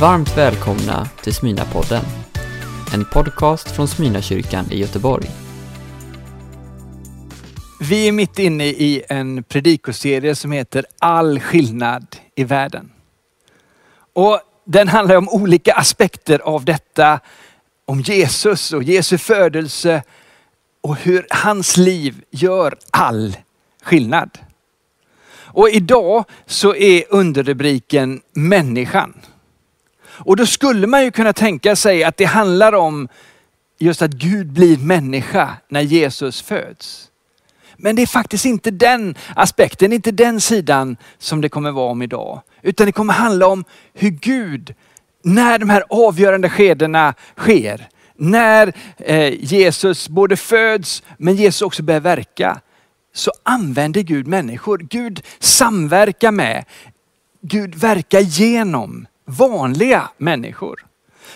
Varmt välkomna till Smyna-podden. En podcast från Smyna-kyrkan i Göteborg. Vi är mitt inne i en predikoserie som heter All skillnad i världen. Och den handlar om olika aspekter av detta, om Jesus och Jesu födelse och hur hans liv gör all skillnad. Och idag så är underrubriken människan. Och då skulle man ju kunna tänka sig att det handlar om just att Gud blir människa när Jesus föds. Men det är faktiskt inte den aspekten, inte den sidan som det kommer vara om idag. Utan det kommer handla om hur Gud, när de här avgörande skedena sker, när eh, Jesus både föds men Jesus också börjar verka, så använder Gud människor. Gud samverkar med, Gud verkar genom vanliga människor.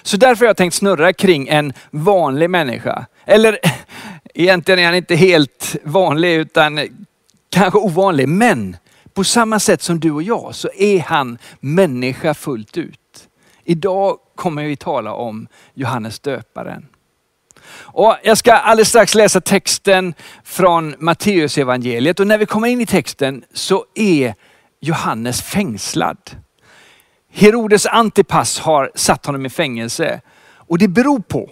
Så därför har jag tänkt snurra kring en vanlig människa. Eller egentligen är han inte helt vanlig utan kanske ovanlig. Men på samma sätt som du och jag så är han människa fullt ut. Idag kommer vi tala om Johannes döparen. Och jag ska alldeles strax läsa texten från Matteus evangeliet och när vi kommer in i texten så är Johannes fängslad. Herodes Antipas har satt honom i fängelse och det beror på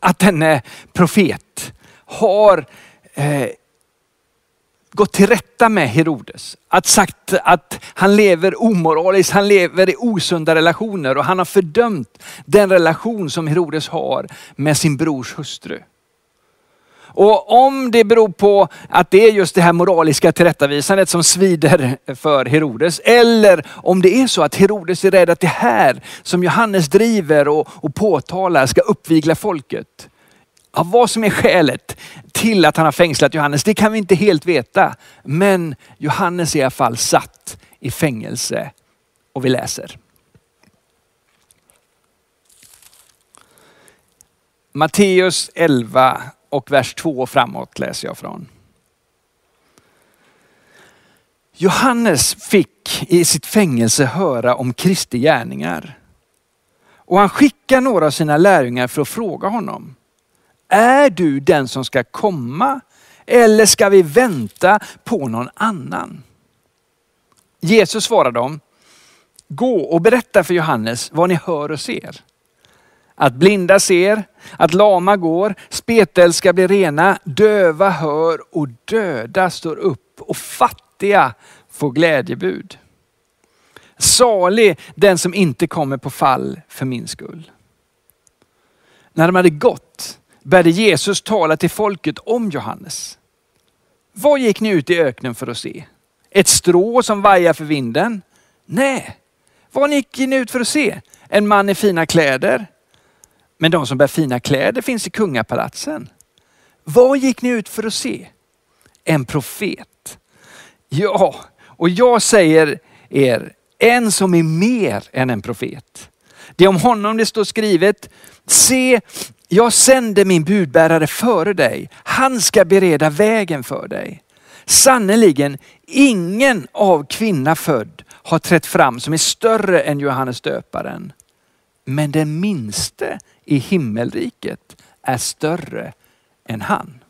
att denne profet har eh, gått till rätta med Herodes. Att sagt att han lever omoraliskt, han lever i osunda relationer och han har fördömt den relation som Herodes har med sin brors hustru. Och om det beror på att det är just det här moraliska tillrättavisandet som svider för Herodes. Eller om det är så att Herodes är rädd att det här som Johannes driver och, och påtalar ska uppvigla folket. Ja, vad som är skälet till att han har fängslat Johannes, det kan vi inte helt veta. Men Johannes är i alla fall satt i fängelse och vi läser. Matteus 11 och vers 2 framåt läser jag från. Johannes fick i sitt fängelse höra om Kristi gärningar. Och han skickar några av sina lärjungar för att fråga honom. Är du den som ska komma eller ska vi vänta på någon annan? Jesus svarar dem, gå och berätta för Johannes vad ni hör och ser. Att blinda ser, att lama går, spetälska blir rena, döva hör och döda står upp och fattiga får glädjebud. Salig den som inte kommer på fall för min skull. När de hade gått började Jesus tala till folket om Johannes. Vad gick ni ut i öknen för att se? Ett strå som vajar för vinden? Nej. Vad gick ni ut för att se? En man i fina kläder? Men de som bär fina kläder finns i kungapalatsen. Vad gick ni ut för att se? En profet. Ja, och jag säger er, en som är mer än en profet. Det är om honom det står skrivet, se jag sänder min budbärare före dig. Han ska bereda vägen för dig. Sannerligen, ingen av kvinna född har trätt fram som är större än Johannes döparen. Men den minste i himmelriket är större än han.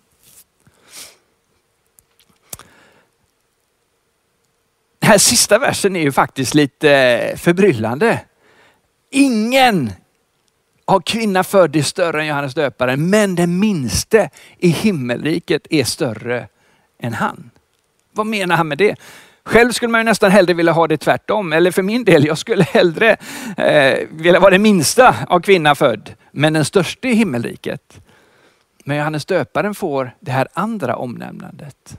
Den här sista versen är ju faktiskt lite förbryllande. Ingen av kvinna född är större än Johannes döparen, men den minste i himmelriket är större än han. Vad menar han med det? Själv skulle man ju nästan hellre vilja ha det tvärtom. Eller för min del, jag skulle hellre eh, vilja vara den minsta av kvinna född, men den största i himmelriket. Men Johannes döparen får det här andra omnämnandet.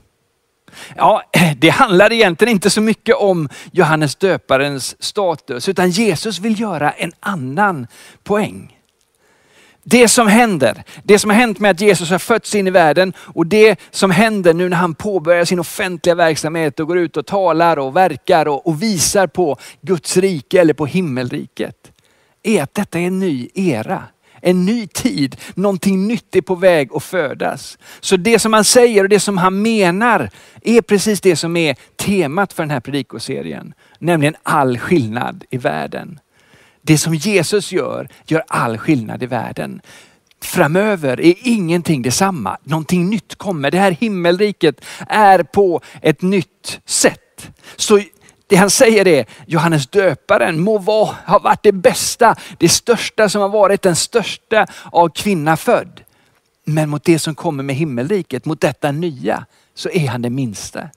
Ja, det handlar egentligen inte så mycket om Johannes döparens status, utan Jesus vill göra en annan poäng. Det som händer, det som har hänt med att Jesus har fötts in i världen och det som händer nu när han påbörjar sin offentliga verksamhet och går ut och talar och verkar och, och visar på Guds rike eller på himmelriket. Är att detta är en ny era. En ny tid, någonting nytt är på väg att födas. Så det som han säger och det som han menar är precis det som är temat för den här predikoserien. Nämligen all skillnad i världen. Det som Jesus gör, gör all skillnad i världen. Framöver är ingenting detsamma. Någonting nytt kommer. Det här himmelriket är på ett nytt sätt. Så det han säger är, Johannes döparen må vara, ha varit det bästa, det största som har varit, den största av kvinna född. Men mot det som kommer med himmelriket, mot detta nya, så är han det minsta.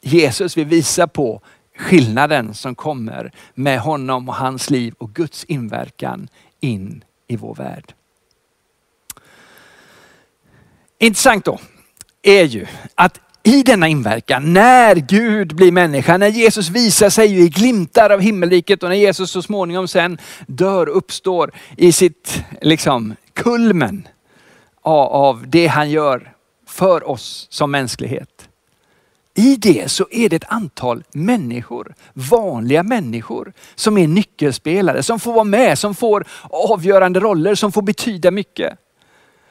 Jesus vill visa på skillnaden som kommer med honom och hans liv och Guds inverkan in i vår värld. Intressant då är ju att i denna inverkan, när Gud blir människa, när Jesus visar sig i glimtar av himmelriket och när Jesus så småningom sen dör och uppstår i sitt liksom, kulmen av det han gör för oss som mänsklighet. I det så är det ett antal människor, vanliga människor, som är nyckelspelare, som får vara med, som får avgörande roller, som får betyda mycket.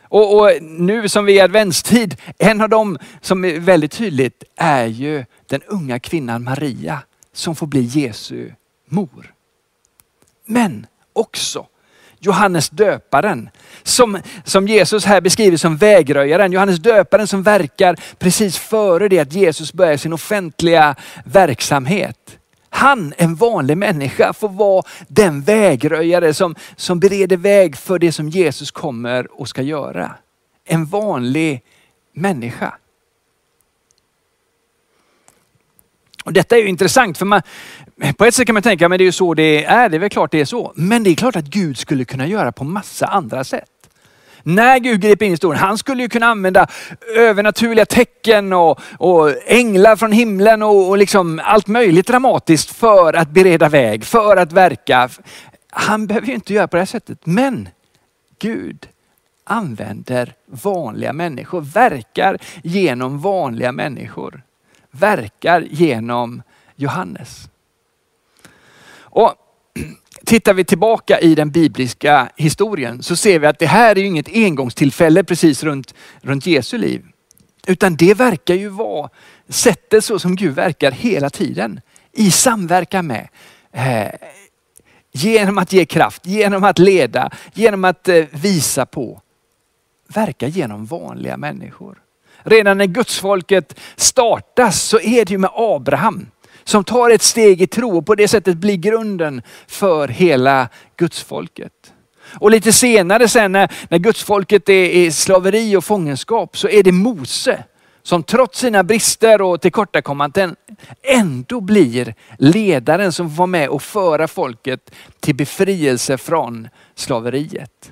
Och, och, nu som vi är i adventstid, en av dem som är väldigt tydligt är ju den unga kvinnan Maria som får bli Jesu mor. Men också Johannes döparen som, som Jesus här beskriver som vägröjaren. Johannes döparen som verkar precis före det att Jesus börjar sin offentliga verksamhet. Han, en vanlig människa, får vara den vägröjare som, som bereder väg för det som Jesus kommer och ska göra. En vanlig människa. Och Detta är ju intressant för man, på ett sätt kan man tänka, men det är ju så det är, det är väl klart det är så. Men det är klart att Gud skulle kunna göra på massa andra sätt. När Gud griper in i historien, han skulle ju kunna använda övernaturliga tecken och, och änglar från himlen och, och liksom allt möjligt dramatiskt för att bereda väg, för att verka. Han behöver ju inte göra på det här sättet. Men Gud använder vanliga människor, verkar genom vanliga människor. Verkar genom Johannes. Och Tittar vi tillbaka i den bibliska historien så ser vi att det här är ju inget engångstillfälle precis runt, runt Jesu liv. Utan det verkar ju vara sättet så som Gud verkar hela tiden. I samverkan med. Eh, genom att ge kraft, genom att leda, genom att eh, visa på. Verka genom vanliga människor. Redan när gudsfolket startas så är det ju med Abraham som tar ett steg i tro och på det sättet blir grunden för hela gudsfolket. Och lite senare sen när, när gudsfolket är i slaveri och fångenskap så är det Mose som trots sina brister och tillkortakommanden ändå blir ledaren som var med och föra folket till befrielse från slaveriet.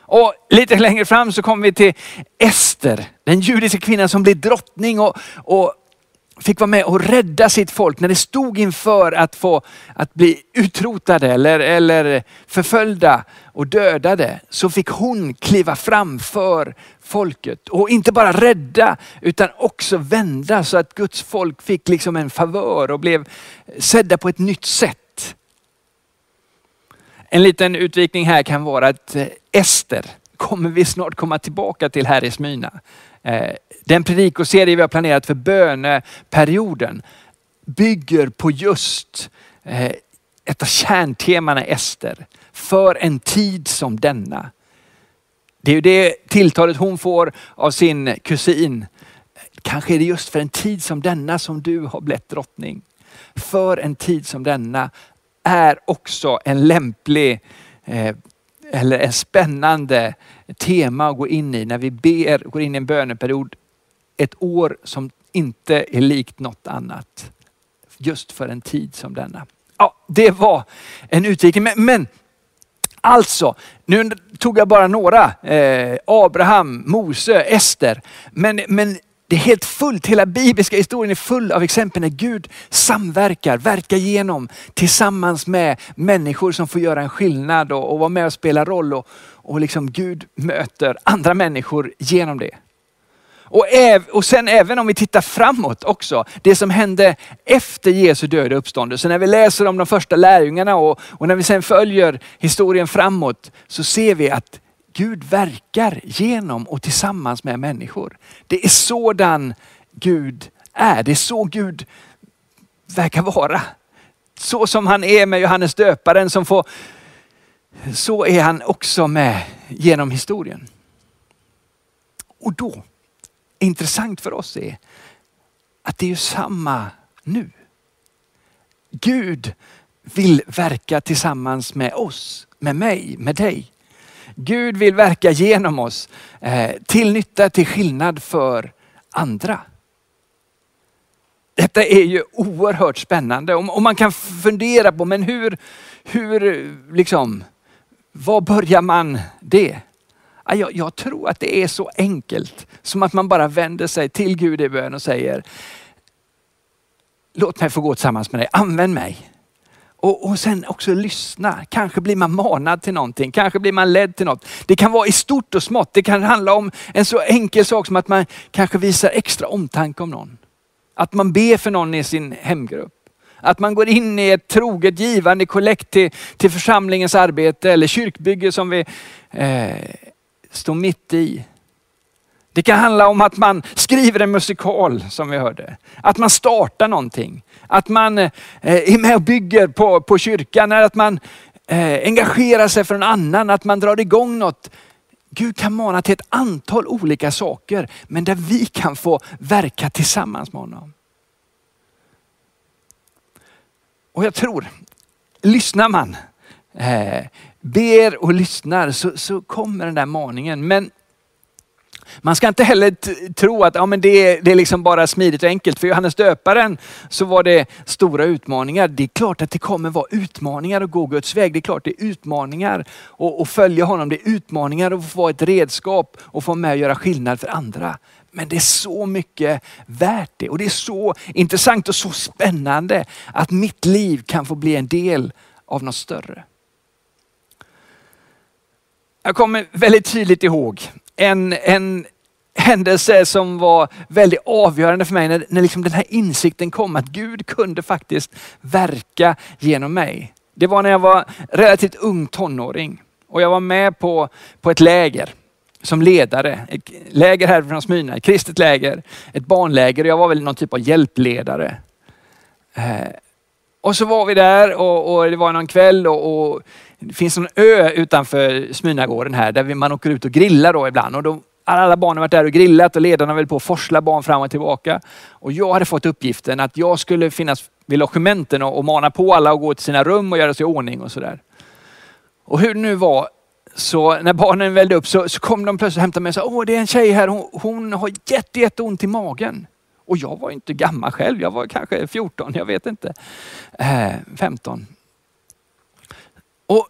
Och lite längre fram så kommer vi till Ester, den judiska kvinnan som blir drottning och, och fick vara med och rädda sitt folk när det stod inför att få att bli utrotade eller, eller förföljda och dödade. Så fick hon kliva fram för folket och inte bara rädda utan också vända så att Guds folk fick liksom en favör och blev sedda på ett nytt sätt. En liten utvikning här kan vara att eh, Ester kommer vi snart komma tillbaka till här i Smyna. Eh, den predikoserie vi har planerat för böneperioden bygger på just eh, ett av kärntemana Ester. För en tid som denna. Det är ju det tilltalet hon får av sin kusin. Kanske är det just för en tid som denna som du har blivit drottning. För en tid som denna är också en lämplig eh, eller en spännande tema att gå in i när vi ber, går in i en böneperiod. Ett år som inte är likt något annat. Just för en tid som denna. Ja, det var en utvikning. Men, men alltså, nu tog jag bara några. Eh, Abraham, Mose, Ester. Men, men det är helt fullt, hela bibliska historien är full av exempel när Gud samverkar, verkar genom tillsammans med människor som får göra en skillnad och, och vara med och spela roll. Och, och liksom Gud möter andra människor genom det. Och, äv, och sen även om vi tittar framåt också, det som hände efter Jesu död och uppståndelse. När vi läser om de första lärjungarna och, och när vi sen följer historien framåt så ser vi att Gud verkar genom och tillsammans med människor. Det är sådan Gud är. Det är så Gud verkar vara. Så som han är med Johannes döparen som får, så är han också med genom historien. Och då, intressant för oss är att det är ju samma nu. Gud vill verka tillsammans med oss, med mig, med dig. Gud vill verka genom oss eh, till nytta, till skillnad för andra. Detta är ju oerhört spännande och man kan fundera på, men hur, hur liksom, var börjar man det? Jag, jag tror att det är så enkelt som att man bara vänder sig till Gud i bön och säger, låt mig få gå tillsammans med dig, använd mig. Och, och sen också lyssna. Kanske blir man manad till någonting, kanske blir man ledd till något. Det kan vara i stort och smått. Det kan handla om en så enkel sak som att man kanske visar extra omtanke om någon. Att man ber för någon i sin hemgrupp. Att man går in i ett troget givande kollekt till, till församlingens arbete eller kyrkbygge som vi eh, står mitt i. Det kan handla om att man skriver en musikal som vi hörde. Att man startar någonting. Att man eh, är med och bygger på, på kyrkan. Eller att man eh, engagerar sig för en annan. Att man drar igång något. Gud kan mana till ett antal olika saker, men där vi kan få verka tillsammans med honom. Och jag tror, lyssnar man, eh, ber och lyssnar så, så kommer den där maningen. Men man ska inte heller tro att ja, men det, är, det är liksom bara smidigt och enkelt. För Johannes döparen så var det stora utmaningar. Det är klart att det kommer vara utmaningar att gå Guds väg. Det är klart det är utmaningar att följa honom. Det är utmaningar att få vara ett redskap och få med och göra skillnad för andra. Men det är så mycket värt det och det är så intressant och så spännande att mitt liv kan få bli en del av något större. Jag kommer väldigt tydligt ihåg en, en händelse som var väldigt avgörande för mig när, när liksom den här insikten kom att Gud kunde faktiskt verka genom mig. Det var när jag var relativt ung tonåring och jag var med på, på ett läger som ledare. Ett läger här från Smyna, ett kristet läger, ett barnläger och jag var väl någon typ av hjälpledare. Eh, och så var vi där och, och det var någon kväll och, och, det finns en ö utanför Smynagården här där man åker ut och grillar då ibland. Och då, alla barn har varit där och grillat och ledarna höll på att forsla barn fram och tillbaka. Och jag hade fått uppgiften att jag skulle finnas vid logementen och, och mana på alla att gå till sina rum och göra sig i ordning och sådär. Och hur det nu var, så när barnen vällde upp så, så kom de plötsligt och hämtade mig och sa, åh det är en tjej här, hon, hon har jätte, jätteont i magen. Och jag var inte gammal själv, jag var kanske 14, jag vet inte. Eh, 15. Och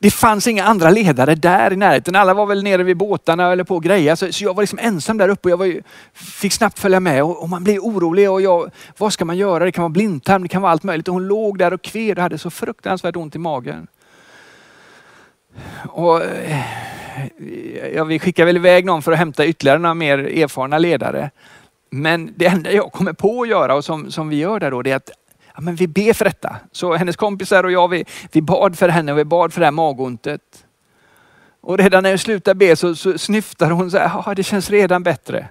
det fanns inga andra ledare där i närheten. Alla var väl nere vid båtarna eller på grejer. greja. Så, så jag var liksom ensam där uppe och jag var, fick snabbt följa med och, och, man blir orolig. Och jag, vad ska man göra? Det kan vara blindtarm, det kan vara allt möjligt. Och hon låg där och kved och hade så fruktansvärt ont i magen. Och, eh, ja, vi skickar väl iväg någon för att hämta ytterligare några mer erfarna ledare. Men det enda jag kommer på att göra och som, som vi gör där då, det är att ja, men vi ber för detta. Så hennes kompisar och jag, vi, vi bad för henne och vi bad för det här magontet. Och redan när jag slutar be så, så snyftar hon så här, ja det känns redan bättre.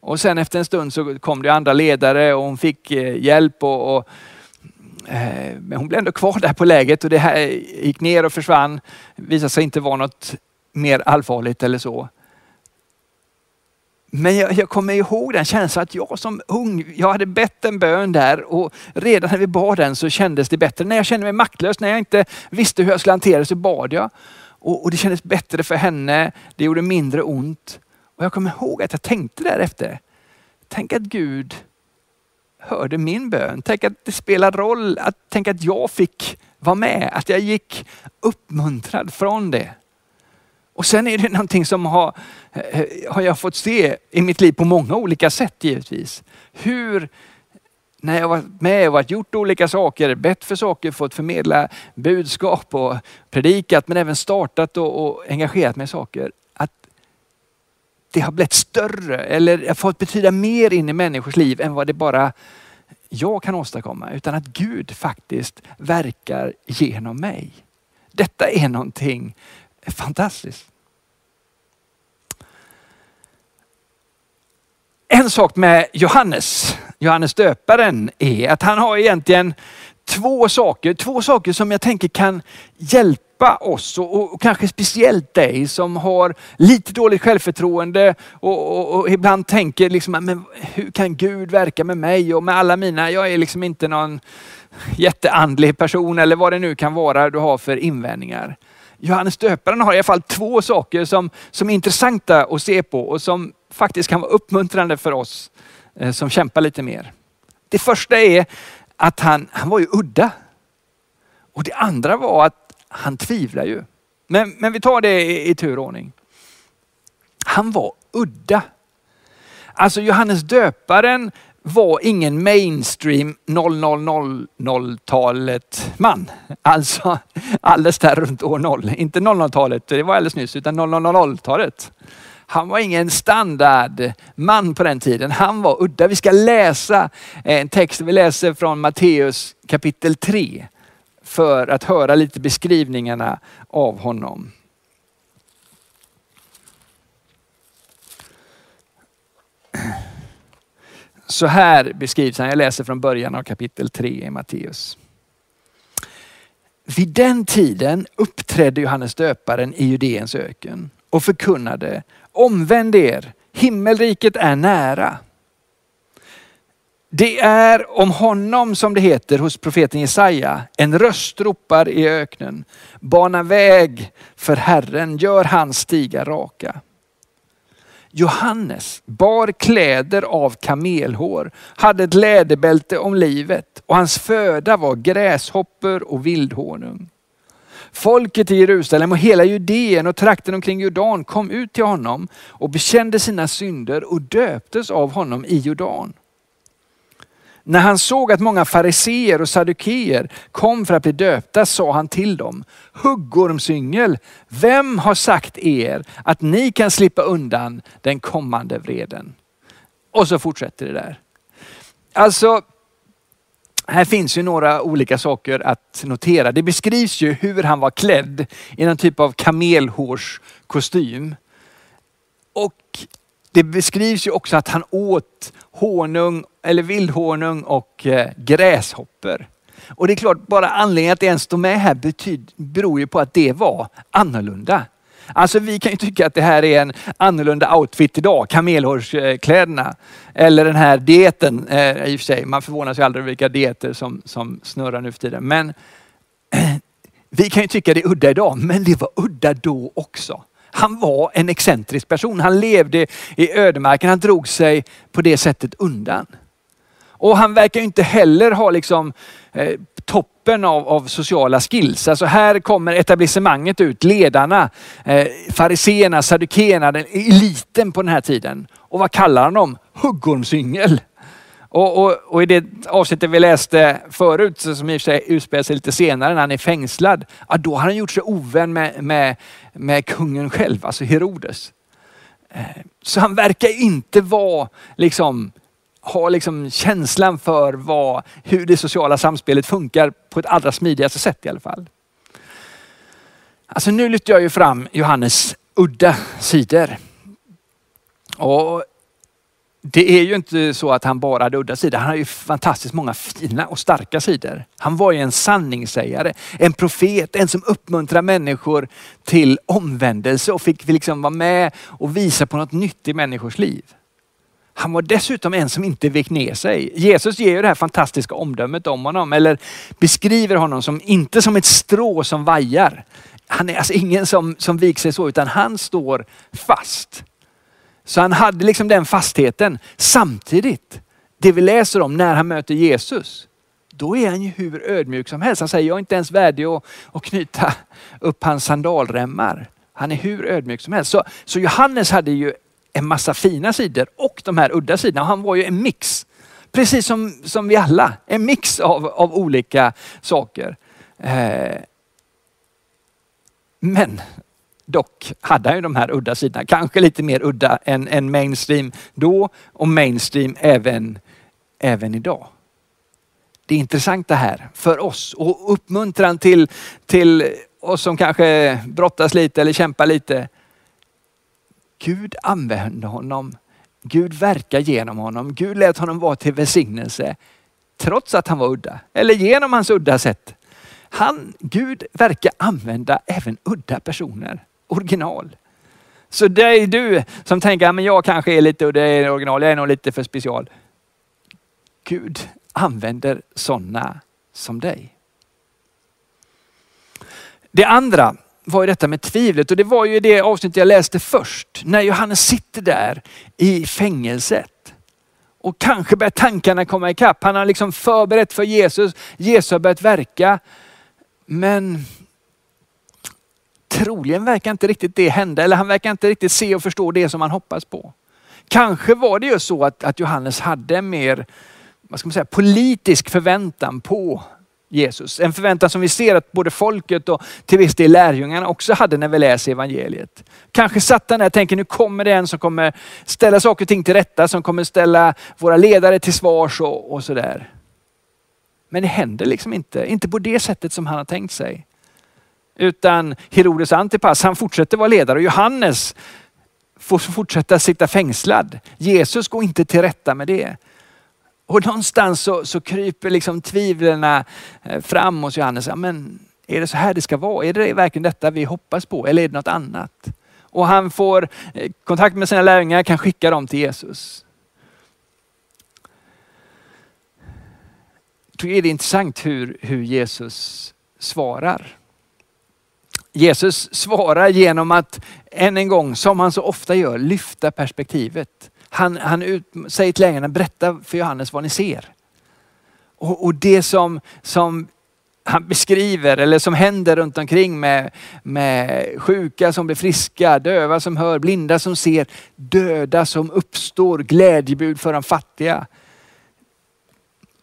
Och sen efter en stund så kom det andra ledare och hon fick eh, hjälp och, och eh, men hon blev ändå kvar där på läget och det här gick ner och försvann. Det visade sig inte vara något mer allvarligt eller så. Men jag, jag, kommer ihåg den känslan att jag som ung, jag hade bett en bön där och redan när vi bad den så kändes det bättre. När jag kände mig maktlös, när jag inte visste hur jag skulle hantera det så bad jag. Och, och det kändes bättre för henne, det gjorde mindre ont. Och jag kommer ihåg att jag tänkte därefter, tänk att Gud hörde min bön. Tänk att det spelar roll, att, tänk att jag fick vara med, att jag gick uppmuntrad från det. Och sen är det någonting som har, eh, har jag fått se i mitt liv på många olika sätt givetvis. Hur när jag varit med och varit gjort olika saker, bett för saker, fått förmedla budskap och predikat men även startat och, och engagerat mig i saker. Att det har blivit större eller fått betyda mer in i människors liv än vad det bara jag kan åstadkomma. Utan att Gud faktiskt verkar genom mig. Detta är någonting fantastiskt. En sak med Johannes, Johannes döparen, är att han har egentligen två saker, två saker som jag tänker kan hjälpa oss och, och kanske speciellt dig som har lite dåligt självförtroende och, och, och, ibland tänker liksom, men hur kan Gud verka med mig och med alla mina, jag är liksom inte någon jätteandlig person eller vad det nu kan vara du har för invändningar. Johannes döparen har i alla fall två saker som, som är intressanta att se på och som faktiskt kan vara uppmuntrande för oss eh, som kämpar lite mer. Det första är att han, han var ju udda. Och det andra var att han tvivlar ju. Men, men vi tar det i, i turordning. Han var udda. Alltså Johannes döparen var ingen mainstream 0000-talet man. Alltså alldeles där runt år 0. Inte 00-talet, det var alldeles nyss, utan 0000-talet. Han var ingen standardman på den tiden. Han var udda. Vi ska läsa eh, en text, vi läser från Matteus kapitel 3 för att höra lite beskrivningarna av honom. Så här beskrivs han, jag läser från början av kapitel 3 i Matteus. Vid den tiden uppträdde Johannes döparen i Judeens öken och förkunnade, omvänd er, himmelriket är nära. Det är om honom som det heter hos profeten Jesaja, en röst ropar i öknen, bana väg för Herren, gör hans stigar raka. Johannes bar kläder av kamelhår, hade ett läderbälte om livet och hans föda var gräshoppor och vildhonung. Folket i Jerusalem och hela Judeen och trakten omkring Jordan kom ut till honom och bekände sina synder och döptes av honom i Jordan. När han såg att många fariseer och saddukeer kom för att bli döpta sa han till dem, huggormsyngel, vem har sagt er att ni kan slippa undan den kommande vreden? Och så fortsätter det där. Alltså, här finns ju några olika saker att notera. Det beskrivs ju hur han var klädd i någon typ av kamelhårskostym. Och det beskrivs ju också att han åt honung eller vildhonung och eh, gräshoppor. Och det är klart, bara anledningen att det ens står med här betyd, beror ju på att det var annorlunda. Alltså vi kan ju tycka att det här är en annorlunda outfit idag, kamelhårskläderna. Eller den här dieten, eh, i och för sig, man förvånas ju aldrig över vilka dieter som, som snurrar nu för tiden. Men vi kan ju tycka det är udda idag, men det var udda då också. Han var en excentrisk person. Han levde i ödemarken. Han drog sig på det sättet undan. Och han verkar inte heller ha liksom, eh, toppen av, av, sociala skills. Alltså här kommer etablissemanget ut, ledarna, eh, fariseerna, saddukeerna, eliten på den här tiden. Och vad kallar han dem? Huggormsyngel. Och, och, och, i det avsnittet vi läste förut, som i och för sig utspelar sig lite senare när han är fängslad, ja, då har han gjort sig ovän med, med, med kungen själv, alltså Herodes. Eh, så han verkar inte vara liksom har liksom känslan för vad, hur det sociala samspelet funkar på ett allra smidigaste sätt i alla fall. Alltså nu lyfter jag ju fram Johannes udda sidor. Och det är ju inte så att han bara hade udda sidor. Han har ju fantastiskt många fina och starka sidor. Han var ju en sanningssägare, en profet, en som uppmuntrar människor till omvändelse och fick liksom vara med och visa på något nytt i människors liv. Han var dessutom en som inte vek ner sig. Jesus ger ju det här fantastiska omdömet om honom, eller beskriver honom som inte som ett strå som vajar. Han är alltså ingen som, som viker sig så, utan han står fast. Så han hade liksom den fastheten. Samtidigt, det vi läser om när han möter Jesus, då är han ju hur ödmjuk som helst. Han säger, jag är inte ens värdig att, att knyta upp hans sandalremmar. Han är hur ödmjuk som helst. Så, så Johannes hade ju en massa fina sidor och de här udda sidorna. Han var ju en mix. Precis som, som vi alla, en mix av, av olika saker. Eh, men dock hade han ju de här udda sidorna, kanske lite mer udda än, än mainstream då och mainstream även, även idag. Det är intressant det här för oss och uppmuntran till, till oss som kanske brottas lite eller kämpar lite. Gud använde honom. Gud verkar genom honom. Gud lät honom vara till välsignelse trots att han var udda. Eller genom hans udda sätt. Han, Gud verkar använda även udda personer. Original. Så det är du som tänker, men jag kanske är lite udda, är original, jag är nog lite för special. Gud använder sådana som dig. Det andra var ju detta med tvivlet och det var ju det avsnitt jag läste först. När Johannes sitter där i fängelset. Och kanske börjar tankarna komma ikapp. Han har liksom förberett för Jesus. Jesus har börjat verka. Men troligen verkar inte riktigt det hända. Eller han verkar inte riktigt se och förstå det som han hoppas på. Kanske var det ju så att, att Johannes hade mer vad ska man säga, politisk förväntan på Jesus. En förväntan som vi ser att både folket och till viss del lärjungarna också hade när vi läser evangeliet. Kanske satt han där och tänker nu kommer det en som kommer ställa saker och ting till rätta, som kommer ställa våra ledare till svars och, och sådär. Men det händer liksom inte, inte på det sättet som han har tänkt sig. Utan Herodes Antipas, han fortsätter vara ledare och Johannes får fortsätta sitta fängslad. Jesus går inte till rätta med det. Och någonstans så, så kryper liksom tvivlen eh, fram hos Johannes. Men är det så här det ska vara? Är det verkligen detta vi hoppas på eller är det något annat? Och han får eh, kontakt med sina lärjungar, kan skicka dem till Jesus. Jag tycker det är intressant hur, hur Jesus svarar. Jesus svarar genom att än en gång, som han så ofta gör, lyfta perspektivet. Han, han ut, säger till lärjungarna, berätta för Johannes vad ni ser. Och, och, det som, som han beskriver eller som händer runt omkring med, med sjuka som blir friska, döva som hör, blinda som ser, döda som uppstår, glädjebud för de fattiga.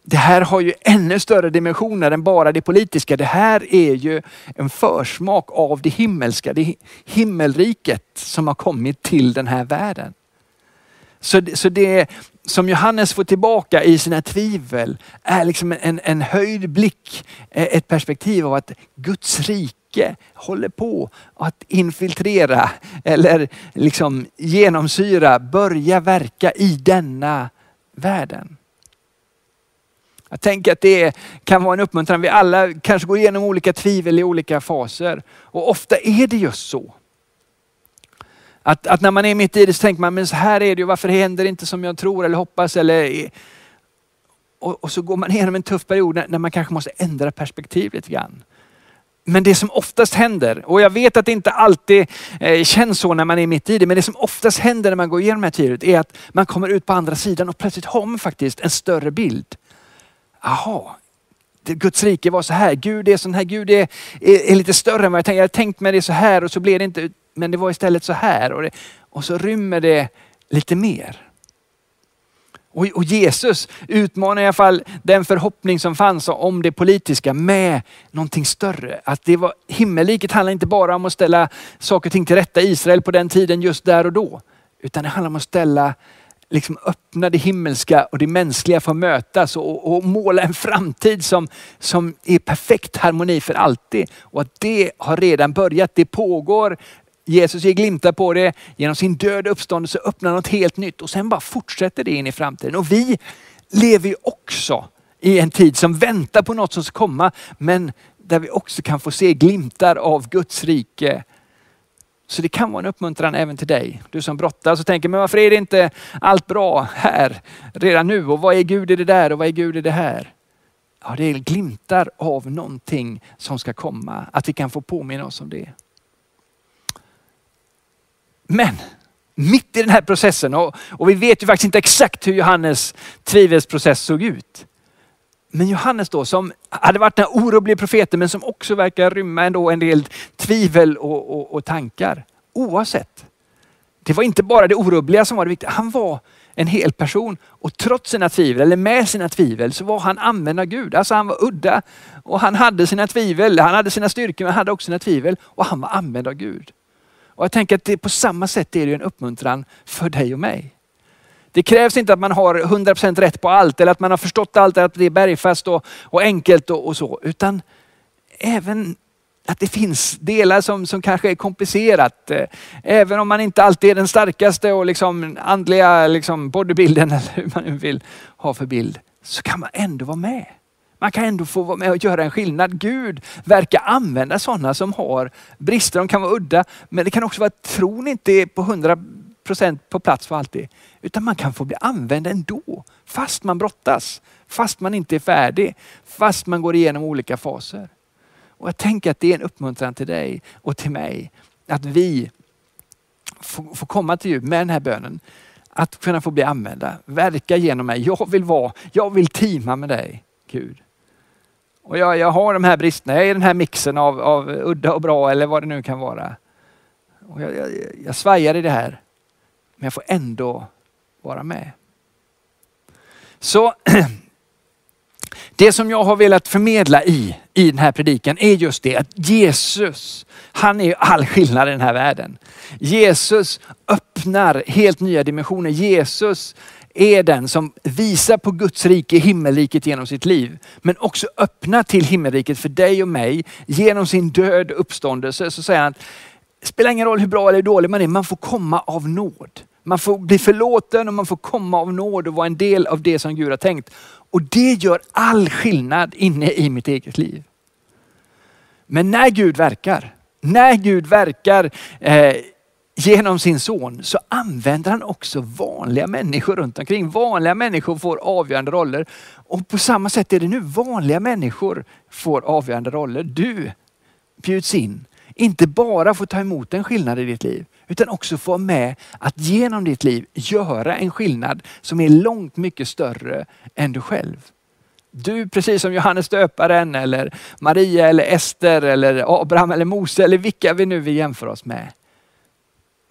Det här har ju ännu större dimensioner än bara det politiska. Det här är ju en försmak av det himmelska, det himmelriket som har kommit till den här världen. Så, så det som Johannes får tillbaka i sina tvivel är liksom en, en höjd blick, e- ett perspektiv av att Guds rike håller på att infiltrera eller liksom genomsyra, börja verka i denna världen. Jag tänker att det kan vara en uppmuntran. Vi alla kanske går igenom olika tvivel i olika faser. Och ofta är det just så. Att, att när man är mitt i det så tänker man, men så här är det ju, varför händer det inte som jag tror eller hoppas? Eller, och, och så går man igenom en tuff period när, när man kanske måste ändra perspektiv lite grann. Men det som oftast händer, och jag vet att det inte alltid eh, känns så när man är mitt i det, men det som oftast händer när man går igenom det här tvivet är att man kommer ut på andra sidan och plötsligt har man faktiskt en större bild. Aha, Guds rike var så här, Gud är sån här, Gud är, är, är lite större än vad jag tänkte. Jag hade tänkt mig det så här och så blev det inte men det var istället så här. Och, det, och så rymmer det lite mer. Och, och, Jesus utmanar i alla fall den förhoppning som fanns om det politiska med någonting större. Att det var, himmelriket handlar inte bara om att ställa saker och ting till rätta i Israel på den tiden just där och då. Utan det handlar om att ställa, liksom öppna det himmelska och det mänskliga för att mötas och, och måla en framtid som, som är perfekt harmoni för alltid. Och att det har redan börjat, det pågår Jesus ger glimtar på det. Genom sin död och uppståndelse öppnar något helt nytt och sen bara fortsätter det in i framtiden. Och vi lever ju också i en tid som väntar på något som ska komma, men där vi också kan få se glimtar av Guds rike. Så det kan vara en uppmuntran även till dig. Du som brottas och tänker, men varför är det inte allt bra här redan nu? Och vad är Gud i det där och vad är Gud i det här? Ja, det är glimtar av någonting som ska komma. Att vi kan få påminna oss om det. Men mitt i den här processen, och, och vi vet ju faktiskt inte exakt hur Johannes tvivelsprocess såg ut. Men Johannes då som hade varit den oroliga profeten men som också verkar rymma ändå en del tvivel och, och, och, tankar. Oavsett. Det var inte bara det orubbliga som var det viktiga. Han var en hel person och trots sina tvivel, eller med sina tvivel, så var han använd av Gud. Alltså han var udda och han hade sina tvivel. Han hade sina styrkor men han hade också sina tvivel och han var använd av Gud. Och jag tänker att det, på samma sätt är det en uppmuntran för dig och mig. Det krävs inte att man har 100% rätt på allt eller att man har förstått allt, att det är bergfast och, och enkelt och, och, så. Utan även att det finns delar som, som kanske är komplicerat. Eh, även om man inte alltid är den starkaste och liksom andliga liksom bodybuilden eller hur man nu vill ha för bild. så kan man ändå vara med. Man kan ändå få vara med och göra en skillnad. Gud verkar använda sådana som har brister. De kan vara udda, men det kan också vara att tron inte är på 100 procent på plats för alltid. Utan man kan få bli använd ändå, fast man brottas, fast man inte är färdig, fast man går igenom olika faser. Och jag tänker att det är en uppmuntran till dig och till mig, att vi får, får komma till Gud med den här bönen. Att kunna få bli använda, verka genom mig. Jag vill vara, jag vill teama med dig, Gud. Och jag, jag har de här bristerna, jag är i den här mixen av, av udda och bra eller vad det nu kan vara. Och jag, jag, jag svajar i det här, men jag får ändå vara med. Så det som jag har velat förmedla i, i den här predikan är just det att Jesus, han är all skillnad i den här världen. Jesus öppnar helt nya dimensioner. Jesus är den som visar på Guds rike, himmelriket genom sitt liv. Men också öppnar till himmelriket för dig och mig genom sin död och uppståndelse. Så säger han, det spelar ingen roll hur bra eller dålig man är, man får komma av nåd. Man får bli förlåten och man får komma av nåd och vara en del av det som Gud har tänkt. Och det gör all skillnad inne i mitt eget liv. Men när Gud verkar, när Gud verkar eh, genom sin son så använder han också vanliga människor runt omkring. Vanliga människor får avgörande roller. Och på samma sätt är det nu. Vanliga människor får avgörande roller. Du bjuds in. Inte bara få ta emot en skillnad i ditt liv, utan också få med att genom ditt liv göra en skillnad som är långt mycket större än du själv. Du, precis som Johannes döparen eller Maria eller Ester eller Abraham eller Mose eller vilka vi nu vill jämföra oss med,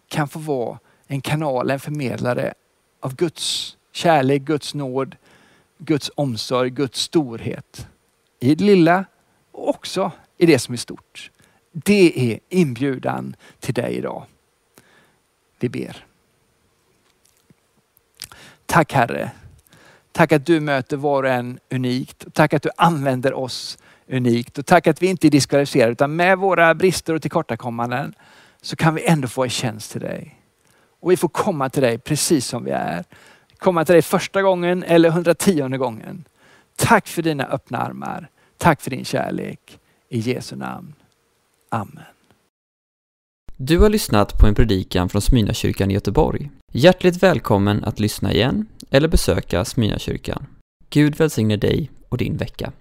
kan få vara en kanal, en förmedlare av Guds kärlek, Guds nåd, Guds omsorg, Guds storhet. I det lilla och också i det som är stort. Det är inbjudan till dig idag. Vi ber. Tack Herre. Tack att du möter var och en unikt. Tack att du använder oss unikt. Och tack att vi inte är diskvalificerade utan med våra brister och tillkortakommanden så kan vi ändå få en tjänst till dig. Och vi får komma till dig precis som vi är. Komma till dig första gången eller 110 gången. Tack för dina öppna armar. Tack för din kärlek. I Jesu namn. Amen. Du har lyssnat på en predikan från Smyrnakyrkan i Göteborg. Hjärtligt välkommen att lyssna igen eller besöka Smyrnakyrkan. Gud välsigne dig och din vecka.